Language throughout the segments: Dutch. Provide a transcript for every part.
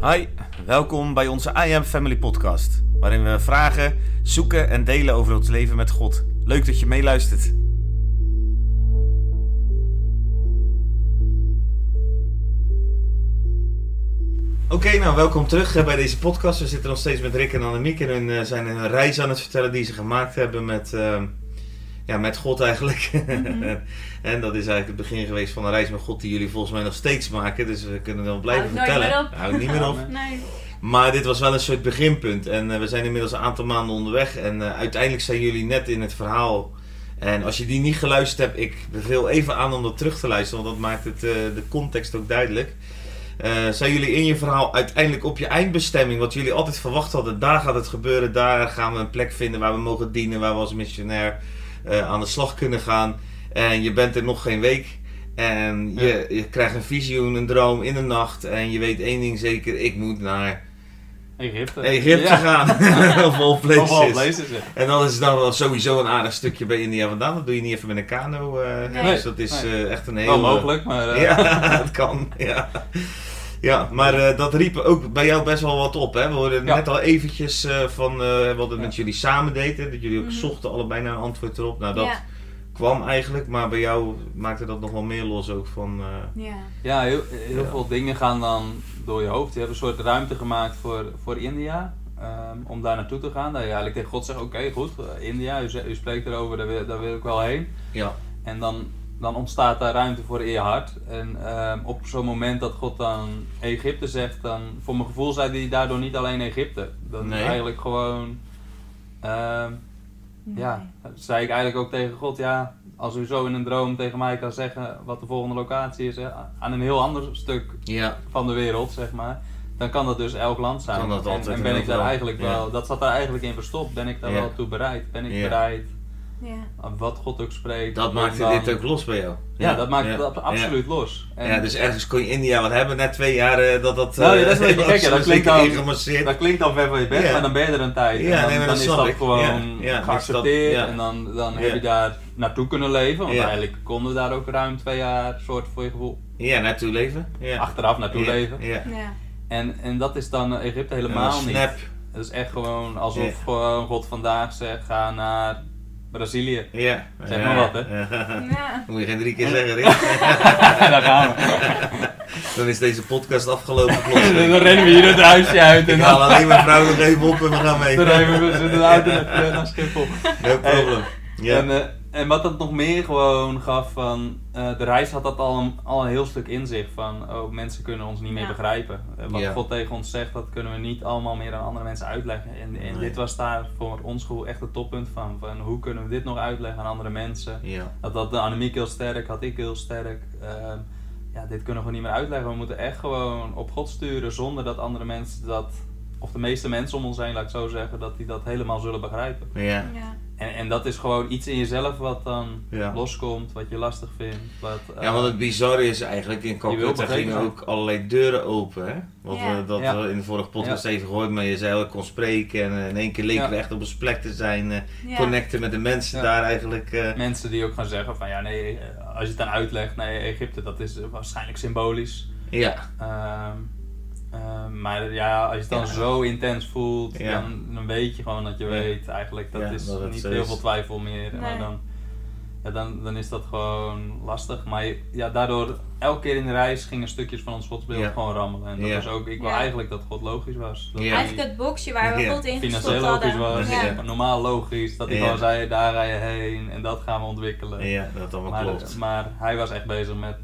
Hi, welkom bij onze I Am Family podcast, waarin we vragen, zoeken en delen over ons leven met God. Leuk dat je meeluistert. Oké, nou welkom terug eh, bij deze podcast. We zitten nog steeds met Rick en Annemiek en hun eh, zijn een reis aan het vertellen die ze gemaakt hebben met, eh, ja, met God eigenlijk. en dat is eigenlijk het begin geweest van een reis met God die jullie volgens mij nog steeds maken. Dus we kunnen dan blijven nooit vertellen. meer op. Houdt niet meer op. Nee. Maar dit was wel een soort beginpunt. En eh, we zijn inmiddels een aantal maanden onderweg. En eh, uiteindelijk zijn jullie net in het verhaal. En als je die niet geluisterd hebt, ik beveel even aan om dat terug te luisteren. Want dat maakt het, eh, de context ook duidelijk. Eh, zijn jullie in je verhaal uiteindelijk op je eindbestemming, wat jullie altijd verwacht hadden, daar gaat het gebeuren, daar gaan we een plek vinden waar we mogen dienen, waar we als missionair aan de slag kunnen gaan. En je bent er nog geen week. En je, je krijgt een visioen, een droom in de nacht. En je weet één ding zeker, ik moet naar Egypte. Egypte Ja. gaan. of all places. Of all places, ja. En dan is het dan wel sowieso een aardig stukje bij India vandaan. Dat doe je niet even met een kano. eh, Nee. Dus dat is Nee. eh, echt een heel... Wel mogelijk, maar... eh, Ja, het kan. Ja, ja maar eh, dat riep ook bij jou best wel wat op. Hè? We hoorden Ja. net al eventjes eh, van eh, wat het Ja. met jullie samen deed. hè, Dat jullie ook Mhm. zochten allebei naar een antwoord erop. Nou, dat Ja. kwam eigenlijk. Maar bij jou maakte dat nog wel meer los ook van... eh, Ja. Ja, heel, heel Ja. veel dingen gaan dan door je hoofd. Je hebt een soort ruimte gemaakt voor, voor India. ehm, om daar naartoe te gaan. Dat je eigenlijk tegen God zegt, oké goed, India, u spreekt erover, daar wil, daar wil ik wel heen. ja, En dan, dan ontstaat daar ruimte voor in je hart. En ehm, op zo'n moment dat God dan Egypte zegt, dan voor mijn gevoel zei hij daardoor niet alleen Egypte. Dat Nee. is eigenlijk gewoon... ehm, Ja, zei ik eigenlijk ook tegen God, ja, als u zo in een droom tegen mij kan zeggen wat de volgende locatie is, hè, aan een heel ander stuk ja, van de wereld, zeg maar, dan kan dat dus elk land zijn. Kan dat en, altijd en en ben ik daar eigenlijk Ja. wel, dat zat daar eigenlijk in verstopt, ben ik daar Ja. wel toe bereid? Ben ik Ja. bereid, Ja. wat God ook spreekt? dat dan- dit ook los bij jou. Ja, dat maakt ja, dat absoluut los. En Ja, dus ergens kon je India, wat hebben net twee jaar eh, dat dat... Nou, ja, eh, dat is een beetje gek, ja, dat was klinkt dan-. Dat klinkt dan ver van je bed, Ja. maar dan ben je er een tijd. Ja, en dan, nee, maar dan dat is snap dat ik. gewoon Ja, ja, geaccepteerd. dus dat- ja. En dan, dan Ja. heb je daar naartoe kunnen leven. Want Ja. eigenlijk konden we daar ook ruim twee jaar, soort voor je gevoel, Ja, naartoe leven. Ja. achteraf naartoe ja. leven. Ja. Ja. En, en dat is dan Egypte helemaal dan niet. snap. Het is echt gewoon alsof gewoon God vandaag zegt, ga naar Brazilië. Ja. Zeg Ja. maar wat, hè? Ja. Moet je geen drie keer zeggen, Rick. daar gaan we. Dan is deze podcast afgelopen. Dan rennen we hier het huisje uit en Ik haal dan, alleen mijn vrouw nog even op en we gaan mee. dan rijden we zitten de auto naar, naar Schiphol. No problem. Ja. En, eh, en wat dat nog meer gewoon gaf van, eh, de reis had dat al een, al een heel stuk in zich van, oh mensen kunnen ons niet meer Ja. begrijpen. Wat Ja. God tegen ons zegt, dat kunnen we niet allemaal meer aan andere mensen uitleggen. En, en Nee. dit was daar voor ons gevoel echt het toppunt van, van hoe kunnen we dit nog uitleggen aan andere mensen. ja. Dat had de Annemiek heel sterk, had ik heel sterk. Ehm, ja, dit kunnen we niet meer uitleggen. We moeten echt gewoon op God sturen zonder dat andere mensen dat, of de meeste mensen om ons heen, laat ik zo zeggen, dat die dat helemaal zullen begrijpen. Ja. En, en dat is gewoon iets in jezelf wat dan Ja. loskomt, wat je lastig vindt. Wat, Ja, want het bizarre is eigenlijk in begrepen gingen ook allerlei deuren open. Hè? Wat Ja. we, dat Ja. we in de vorige podcast Ja. even gehoord, maar je zei dat ik kon spreken en eh, in één keer leken Ja. we echt op een plek te zijn, eh, Ja. connecten met de mensen Ja. daar eigenlijk. eh, mensen die ook gaan zeggen van ja nee, eh, als je het dan uitlegt, nee Egypte dat is eh, waarschijnlijk symbolisch. ja, Ehm, ehm, maar ja, als je het dan Ja. zo intens voelt, Ja. dan, dan weet je gewoon dat je Ja. weet eigenlijk dat Ja, is dat niet heel veel twijfel meer. Nee. Maar dan, ja, dan, dan is dat gewoon lastig. Maar ja, daardoor, elke keer in de reis gingen stukjes van ons godsbeeld Ja. gewoon rammelen. En dat Ja. was ook, ik wil eigenlijk dat God logisch was. Dat Eigenlijk het boxje waar we Ja. God in gestopt financieel logisch hadden. was, normaal logisch. Dat hij Ja. gewoon zei, daar ga je heen en dat gaan we ontwikkelen. ja, dat allemaal Maar, klopt. maar hij was echt bezig met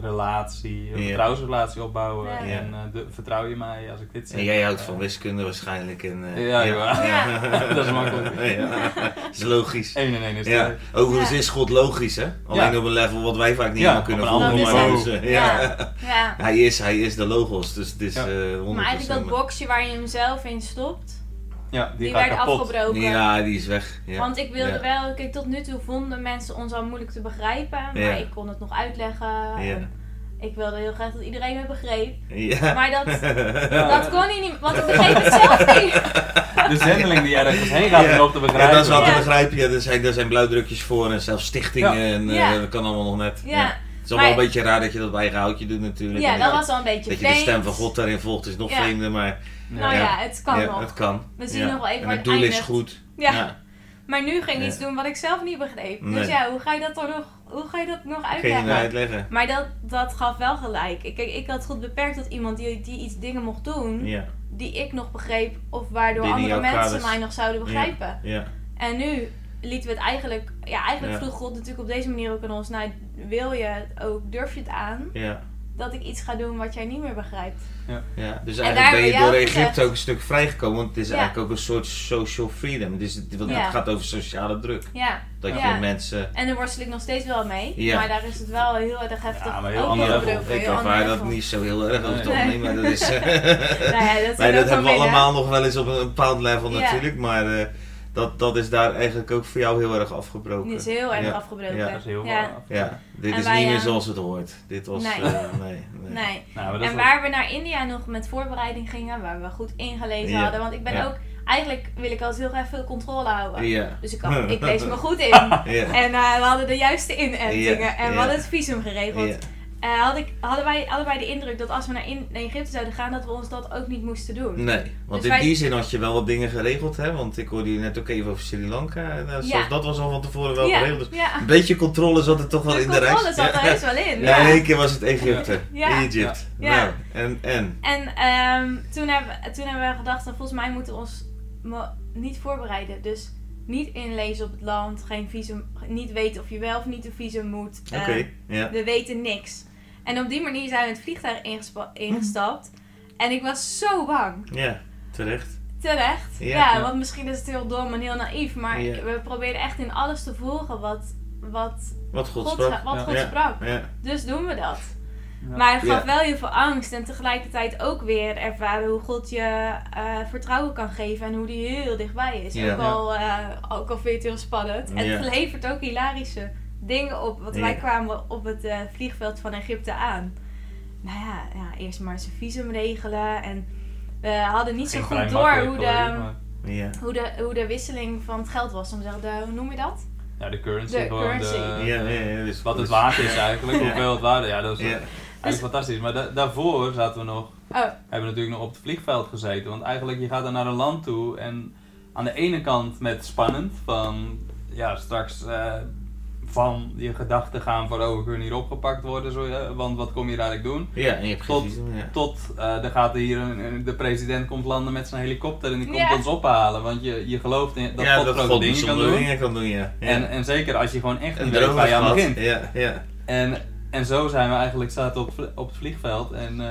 relatie, een Ja. vertrouwensrelatie opbouwen. Ja. En eh, de, vertrouw je mij als ik dit zeg? En jij houdt van wiskunde waarschijnlijk. En, eh, Ja, ja. Ja. dat is makkelijk. ja, dat is logisch. 1 en 1 is Ja, 2. overigens Ja. is God logisch, hè? Alleen Ja. op een level wat wij vaak niet Ja, helemaal kunnen volgen. Maar dus, eh, Ja. ja. Ja. Hij, is, hij is de logos, dus het is Ja. eh 100%. Maar eigenlijk dat boxje waar je hem zelf in stopt, Ja, die, die, gaat werd kapot. afgebroken. Ja, die is weg. Ja. Want ik wilde Ja. wel, kijk tot nu toe vonden mensen ons al moeilijk te begrijpen, maar Ja. ik kon het nog uitleggen. Ja. En ik wilde heel graag dat iedereen me begreep. Ja. Maar dat, Ja. dat kon hij niet, want ik begreep het zelf niet. De zendeling die ergens heen gaat Ja. om te Ja, begrijpen. dat is wel te Ja. begrijpen. Ja, er, zijn, er zijn blauwdrukjes voor en zelfs stichtingen Ja. en eh, Ja. dat kan allemaal nog net. Ja, Het is Maar- wel een beetje raar dat je dat bij eigen houtje doet natuurlijk. Ja, dat was wel een beetje Dat je de stem van God daarin volgt is nog Ja. vreemder, maar Nou ja, het kan nog. het kan. We zien nog wel even En het het doel is goed. Ja. Maar nu ging Ja. iets doen wat ik zelf niet begreep. Nee. Dus ja, hoe ga je dat toch nog, hoe ga je dat nog uitleggen? uitleggen. Maar dat, dat gaf wel gelijk. Ik, kijk, ik had goed beperkt tot iemand die, die iets dingen mocht doen die ik nog begreep of waardoor andere mensen mij nog zouden begrijpen. Ja. En nu lieten we het eigenlijk, ja, eigenlijk Ja. vroeg God natuurlijk op deze manier ook aan ons, nou wil je het ook, durf je het aan, Ja. dat ik iets ga doen wat jij niet meer begrijpt. Ja, dus En eigenlijk ben je door Egypte gezegd- ook een stuk vrijgekomen, want het is Ja. eigenlijk ook een soort social freedom. Het, is, want Ja. het gaat over sociale druk. Ja, Dat Ja. je mensen... en daar worstel ik nog steeds wel mee, Ja. maar daar is het wel heel erg heftig. Ja, maar heel ander level. Ik ervaar dat niet zo heel erg over het algemeen, maar dat is... Nou ja, dat, hebben we allemaal nog wel eens op een bepaald level Ja. natuurlijk, maar eh, dat, dat is daar eigenlijk ook voor jou heel erg afgebroken. Die is heel erg Ja. afgebroken. Ja. Dat is heel Ja. Ja, dit En is wij, niet meer eh, zoals het hoort. Dit was... nee. eh, nee, nee. Nee. Nou, maar dat En waar we naar India nog met voorbereiding gingen, waar we goed ingelezen Ja. hadden. Want ik ben Ja. ook, eigenlijk wil ik altijd heel graag veel controle houden. Ja. Dus ik, had, ik lees me goed in. Ja. En eh, we hadden de juiste inentingen. En we hadden het visum geregeld. Ja. Eh, had ik, hadden wij allebei de indruk dat als we naar, in, naar Egypte zouden gaan, dat we ons dat ook niet moesten doen. Nee, want Dus in wij- die zin had je wel wat dingen geregeld, hè? Want ik hoorde je net ook even over Sri Lanka. En, eh, Ja. zelfs dat was al van tevoren wel ja, geregeld. Dus ja. een beetje controle zat er toch wel De in de reis. controle zat er ja. heus wel in. Ja, Ja. in één keer was het Egypte. Ja. Egypt. Ja. Nou, en, en. En ehm, toen, hebben, toen hebben we gedacht, nou, volgens mij moeten we ons niet voorbereiden. Dus niet inlezen op het land, geen visum, niet weten of je wel of niet een visum moet. Oké, Eh, ja. We weten niks. En op die manier zijn we in het vliegtuig ingespa- ingestapt. En ik was zo bang. Ja, terecht. Terecht. Ja. Ja, Ja. want misschien is het heel dom en heel naïef. Maar Ja. we probeerden echt in alles te volgen wat, wat Wat God God, sprak. wat Ja. God Ja. sprak. Ja. Dus doen we dat. Ja. Maar het gaf Ja. wel heel veel angst en tegelijkertijd ook weer ervaren hoe God je eh, vertrouwen kan geven en hoe die heel dichtbij is. Ja. Ook, al, eh, ook al vind je het heel spannend. En het levert ook hilarische dingen op. Want wij kwamen op het eh, vliegveld van Egypte aan. Nou ja, ja, eerst maar zijn visum regelen en we hadden niet zo goed door hoe de, maar- hoe, de, hoe de wisseling van het geld was. Om te zeggen, de, hoe noem je dat? Ja, de currency. De currency. De, Ja, ja, ja, dus- Wat het dus- waard is eigenlijk, Ja. hoeveel het waard is. Ja, dat is Ja. eigenlijk fantastisch. Maar da- daarvoor zaten we nog, Oh, hebben we natuurlijk nog op het vliegveld gezeten. Want eigenlijk, je gaat dan naar een land toe en aan de ene kant met spannend, van ja, straks eh, van je gedachten gaan van oh, we kunnen hier opgepakt worden, zo, ja, want wat kom je daar eigenlijk doen? Ja, en je hebt Tot- ja. Tot eh er gaat hier een, de president komt landen met zijn helikopter en die komt Ja. ons ophalen. Want je, je gelooft in, dat ja, God dat grote God dingen kan doen. dingen kan doen, ja. ja. En, en zeker als je gewoon echt een niet weet waar je aan begint. Ja, ja. En, en zo zijn we eigenlijk zaten op, op het vliegveld en eh,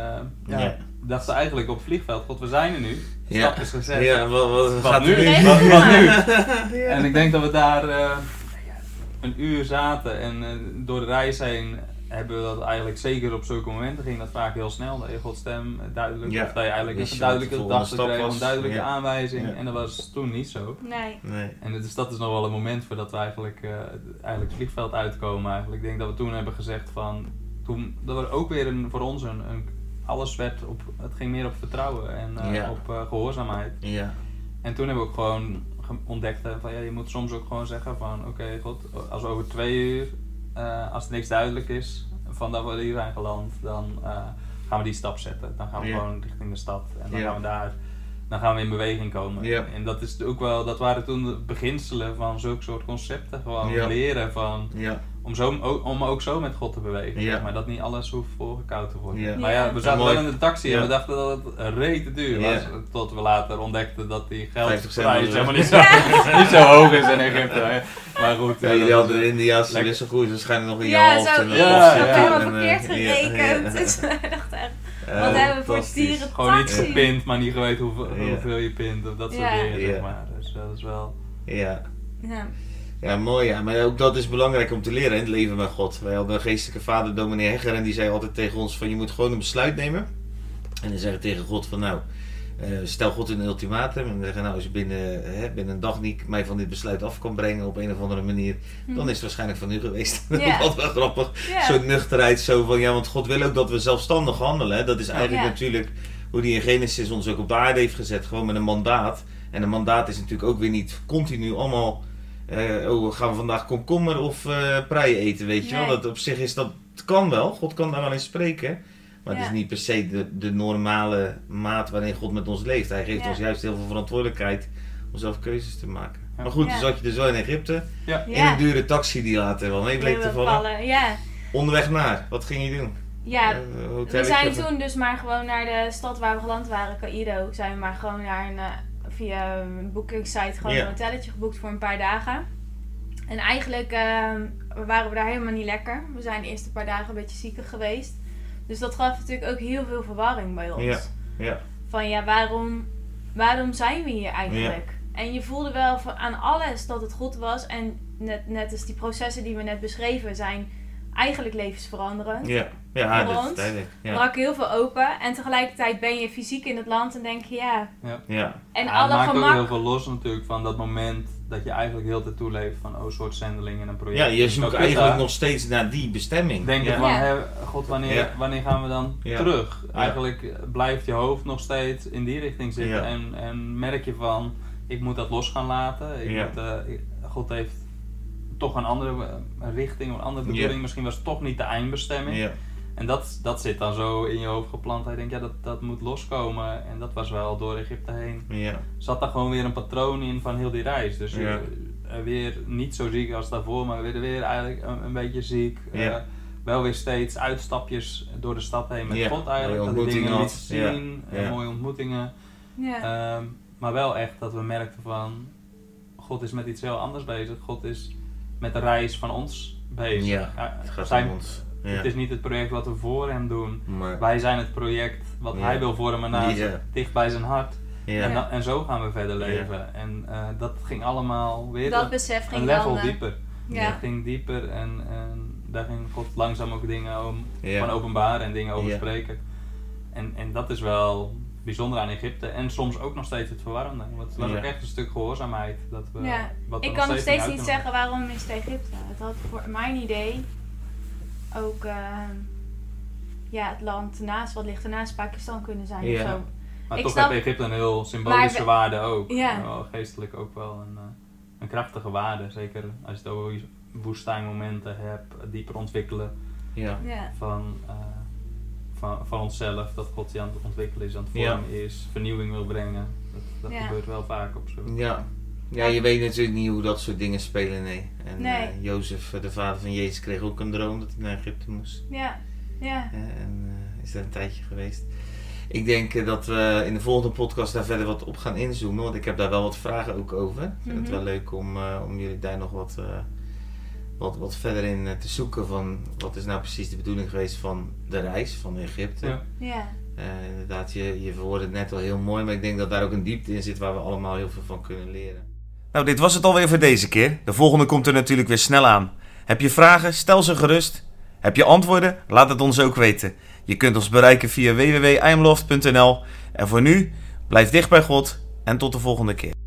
ja, Ja. dachten eigenlijk op het vliegveld, god we zijn er nu. De Ja. stap is gezet. Ja, wat, wat, Wat gaat nu? Wat, wat nu? Ja. En ik denk dat we daar eh, een uur zaten en eh, door de reis heen hebben we dat eigenlijk zeker op zulke momenten ging dat vaak heel snel. Dat je stem duidelijk, Ja. of dat je eigenlijk een de duidelijke kreeg, was. een duidelijke Ja. aanwijzing. Ja. En dat was toen niet zo. nee. Nee. En dus dat is nog wel een moment voordat we eigenlijk, eh, eigenlijk het vliegveld uitkomen. Eigenlijk. Ik denk dat we toen hebben gezegd van, toen, dat er ook weer een, voor ons een, een, alles werd op, het ging meer op vertrouwen en eh, Ja. op eh, gehoorzaamheid. Ja. En toen hebben we ook gewoon ge- ontdekt hè, van ja, je moet soms ook gewoon zeggen van oké god, als we over twee uur, eh, als er niks duidelijk is van dat we hier zijn geland, dan eh, gaan we die stap zetten. Dan gaan we Ja. gewoon richting de stad en dan Ja. gaan we daar, dan gaan we in beweging komen. Ja. En dat is ook wel, dat waren toen de beginselen van zulke soort concepten, gewoon Ja. leren van, Ja. om, zo, ook- om ook zo met God te bewegen, Ja. zeg maar dat niet alles hoeft voorgekoud te worden. Ja. Maar ja, we zaten wel in de taxi Ja. en we dachten dat het rete duur was, Ja. tot we later ontdekten dat die 50 cent geldprijs helemaal niet zo, niet zo hoog is in Egypte. hè. Maar goed. Ja, eh, jullie dat hadden is- de Indiaanse wisselkoers waarschijnlijk nog in je Ja, hoofd. zo en iets. dan Ja, dat ja. helemaal eh, verkeerd gerekend. ja. Dus we dachten echt, Eh, wat hebben we voor stieren Gewoon iets taxi? gepind, maar niet geweten hoeveel, Ja. hoeveel je pint of dat soort Ja. dingen, Ja. zeg maar. Dus dat is wel... Ja. Ja. Ja, mooi ja. Maar ook dat is belangrijk om te leren in het leven met God. Wij hadden een geestelijke vader, dominee Hegger, en die zei altijd tegen ons van je moet gewoon een besluit nemen. En dan zeggen tegen God van nou, eh, stel God een ultimatum. En zeggen nou, als je binnen, hè, binnen een dag niet mij van dit besluit af kan brengen op een of andere manier, dan is het waarschijnlijk van u geweest. Ja. Wat wel grappig. Ja. Zo'n nuchterheid, zo van ja, want God wil ook dat we zelfstandig handelen. Hè. Dat is eigenlijk natuurlijk hoe hij in Genesis ons ook op de aarde heeft gezet, gewoon met een mandaat. En een mandaat is natuurlijk ook weer niet continu allemaal, eh, oh gaan we vandaag komkommer of eh preien eten, weet je wel. Dat op zich is dat het kan wel, God kan daar wel in spreken. Maar het is niet per se de, de normale maat waarin God met ons leeft. Hij geeft Ja. ons juist heel veel verantwoordelijkheid om zelf keuzes te maken. Ja. Maar goed, Ja. toen zat je dus wel in Egypte. Ja. In een dure taxi die later wel mee bleek te vallen. vallen, Ja, Onderweg naar, wat ging je doen? ja Eh, we zijn toen dus maar gewoon naar de stad waar we geland waren, Cairo. Zijn we maar gewoon naar een, eh, via een bookingsite gewoon Ja. een hotelletje geboekt voor een paar dagen. En eigenlijk ehm, waren we daar helemaal niet lekker. We zijn de eerste paar dagen een beetje ziekig geweest. Dus dat gaf natuurlijk ook heel veel verwarring bij ons. Ja, ja. Van ja, waarom, waarom zijn we hier eigenlijk? En je voelde wel van, aan alles dat het goed was. En net, net als die processen die we net beschreven zijn eigenlijk levensveranderend. Ja, ja Voor dat is ons. Ja. brak heel veel open. En tegelijkertijd ben je fysiek in het land en denk je ja. Ja. En Ja, alle het maakt ook heel veel los natuurlijk van dat moment dat je eigenlijk heel de tijd toeleeft van oh, een soort zendeling in een project. ja, je Dus zoekt eigenlijk daar. nog steeds naar die bestemming. Denk je ja. van, Ja. god, wanneer, Ja. wanneer gaan we dan Ja. terug? Eigenlijk eh, blijft je hoofd nog steeds in die richting zitten Ja. en, en merk je van, ik moet dat los gaan laten. Ik Ja. moet, eh, God heeft toch een andere eh, richting, een andere Ja. bedoeling. Misschien was het toch niet de eindbestemming. En dat, dat zit dan zo in je hoofd geplant. Hij denkt, ja, dat, dat moet loskomen. En dat was wel door Egypte heen. Ja. Zat daar gewoon weer een patroon in van heel die reis. Dus Ja. eh, weer niet zo ziek als daarvoor, maar weer, weer eigenlijk een, een beetje ziek. Ja. Eh, wel weer steeds uitstapjes door de stad heen met Ja, God eigenlijk. Dat die dingen liet zien, Ja. eh, Ja. mooie ontmoetingen. Ja. Ehm, maar wel echt dat we merkten van, God is met iets heel anders bezig. God is met de reis van ons bezig. Ja, Ja, Het gaat zijn- om ons. Ja. Het is niet het project wat we voor hem doen. Maar, Wij zijn het project wat Ja. hij wil vormen naar Ja. dicht bij zijn hart. ja. En, en zo gaan we verder leven. En eh, dat ging allemaal weer dat een- besef ging een level dan. eh, dieper. ja. Dat ging dieper en, en daar ging God langzaam ook dingen om, Ja. van openbaren en dingen over Ja. spreken. En, en dat is wel bijzonder aan Egypte en soms ook nog steeds het verwarrende. Want het was Ja. ook echt een stuk gehoorzaamheid. Dat we, Ja. wat we Ik kan nog steeds niet zeggen waarom is het Egypte. Het had voor mijn idee ook ehm, ja, het land naast, wat ligt ernaast Pakistan kunnen zijn Ja. of zo. Maar Ik toch snap- heeft Egypte een heel symbolische we- waarde ook. Ja. Wel geestelijk ook wel een, eh, een krachtige waarde. Zeker als je het over woestijnmomenten hebt, dieper ontwikkelen. Ja. Van, eh, van, van onszelf, dat God je aan het ontwikkelen is, aan het Ja. vormen is, vernieuwing wil brengen. Dat, dat Ja. gebeurt wel vaak op zo. Ja. Ja, je weet natuurlijk niet hoe dat soort dingen spelen, nee. En Nee. eh, Jozef, eh, de vader van Jezus, kreeg ook een droom dat hij naar Egypte moest. Ja. Ja. Eh, en eh, is daar een tijdje geweest. Ik denk dat we in de volgende podcast daar verder wat op gaan inzoomen, want ik heb daar wel wat vragen ook over. Ik vind het Mhm. wel leuk om, eh, om jullie daar nog wat, eh, wat, wat verder in te zoeken van wat is nou precies de bedoeling geweest van de reis van Egypte. Ja. Ja. Eh, inderdaad, je, je verwoordde het net al heel mooi, maar ik denk dat daar ook een diepte in zit waar we allemaal heel veel van kunnen leren. Nou, dit was het alweer voor deze keer. De volgende komt er natuurlijk weer snel aan. Heb je vragen? Stel ze gerust. Heb je antwoorden? Laat het ons ook weten. Je kunt ons bereiken via www.imloft.nl. En voor nu, blijf dicht bij God en tot de volgende keer.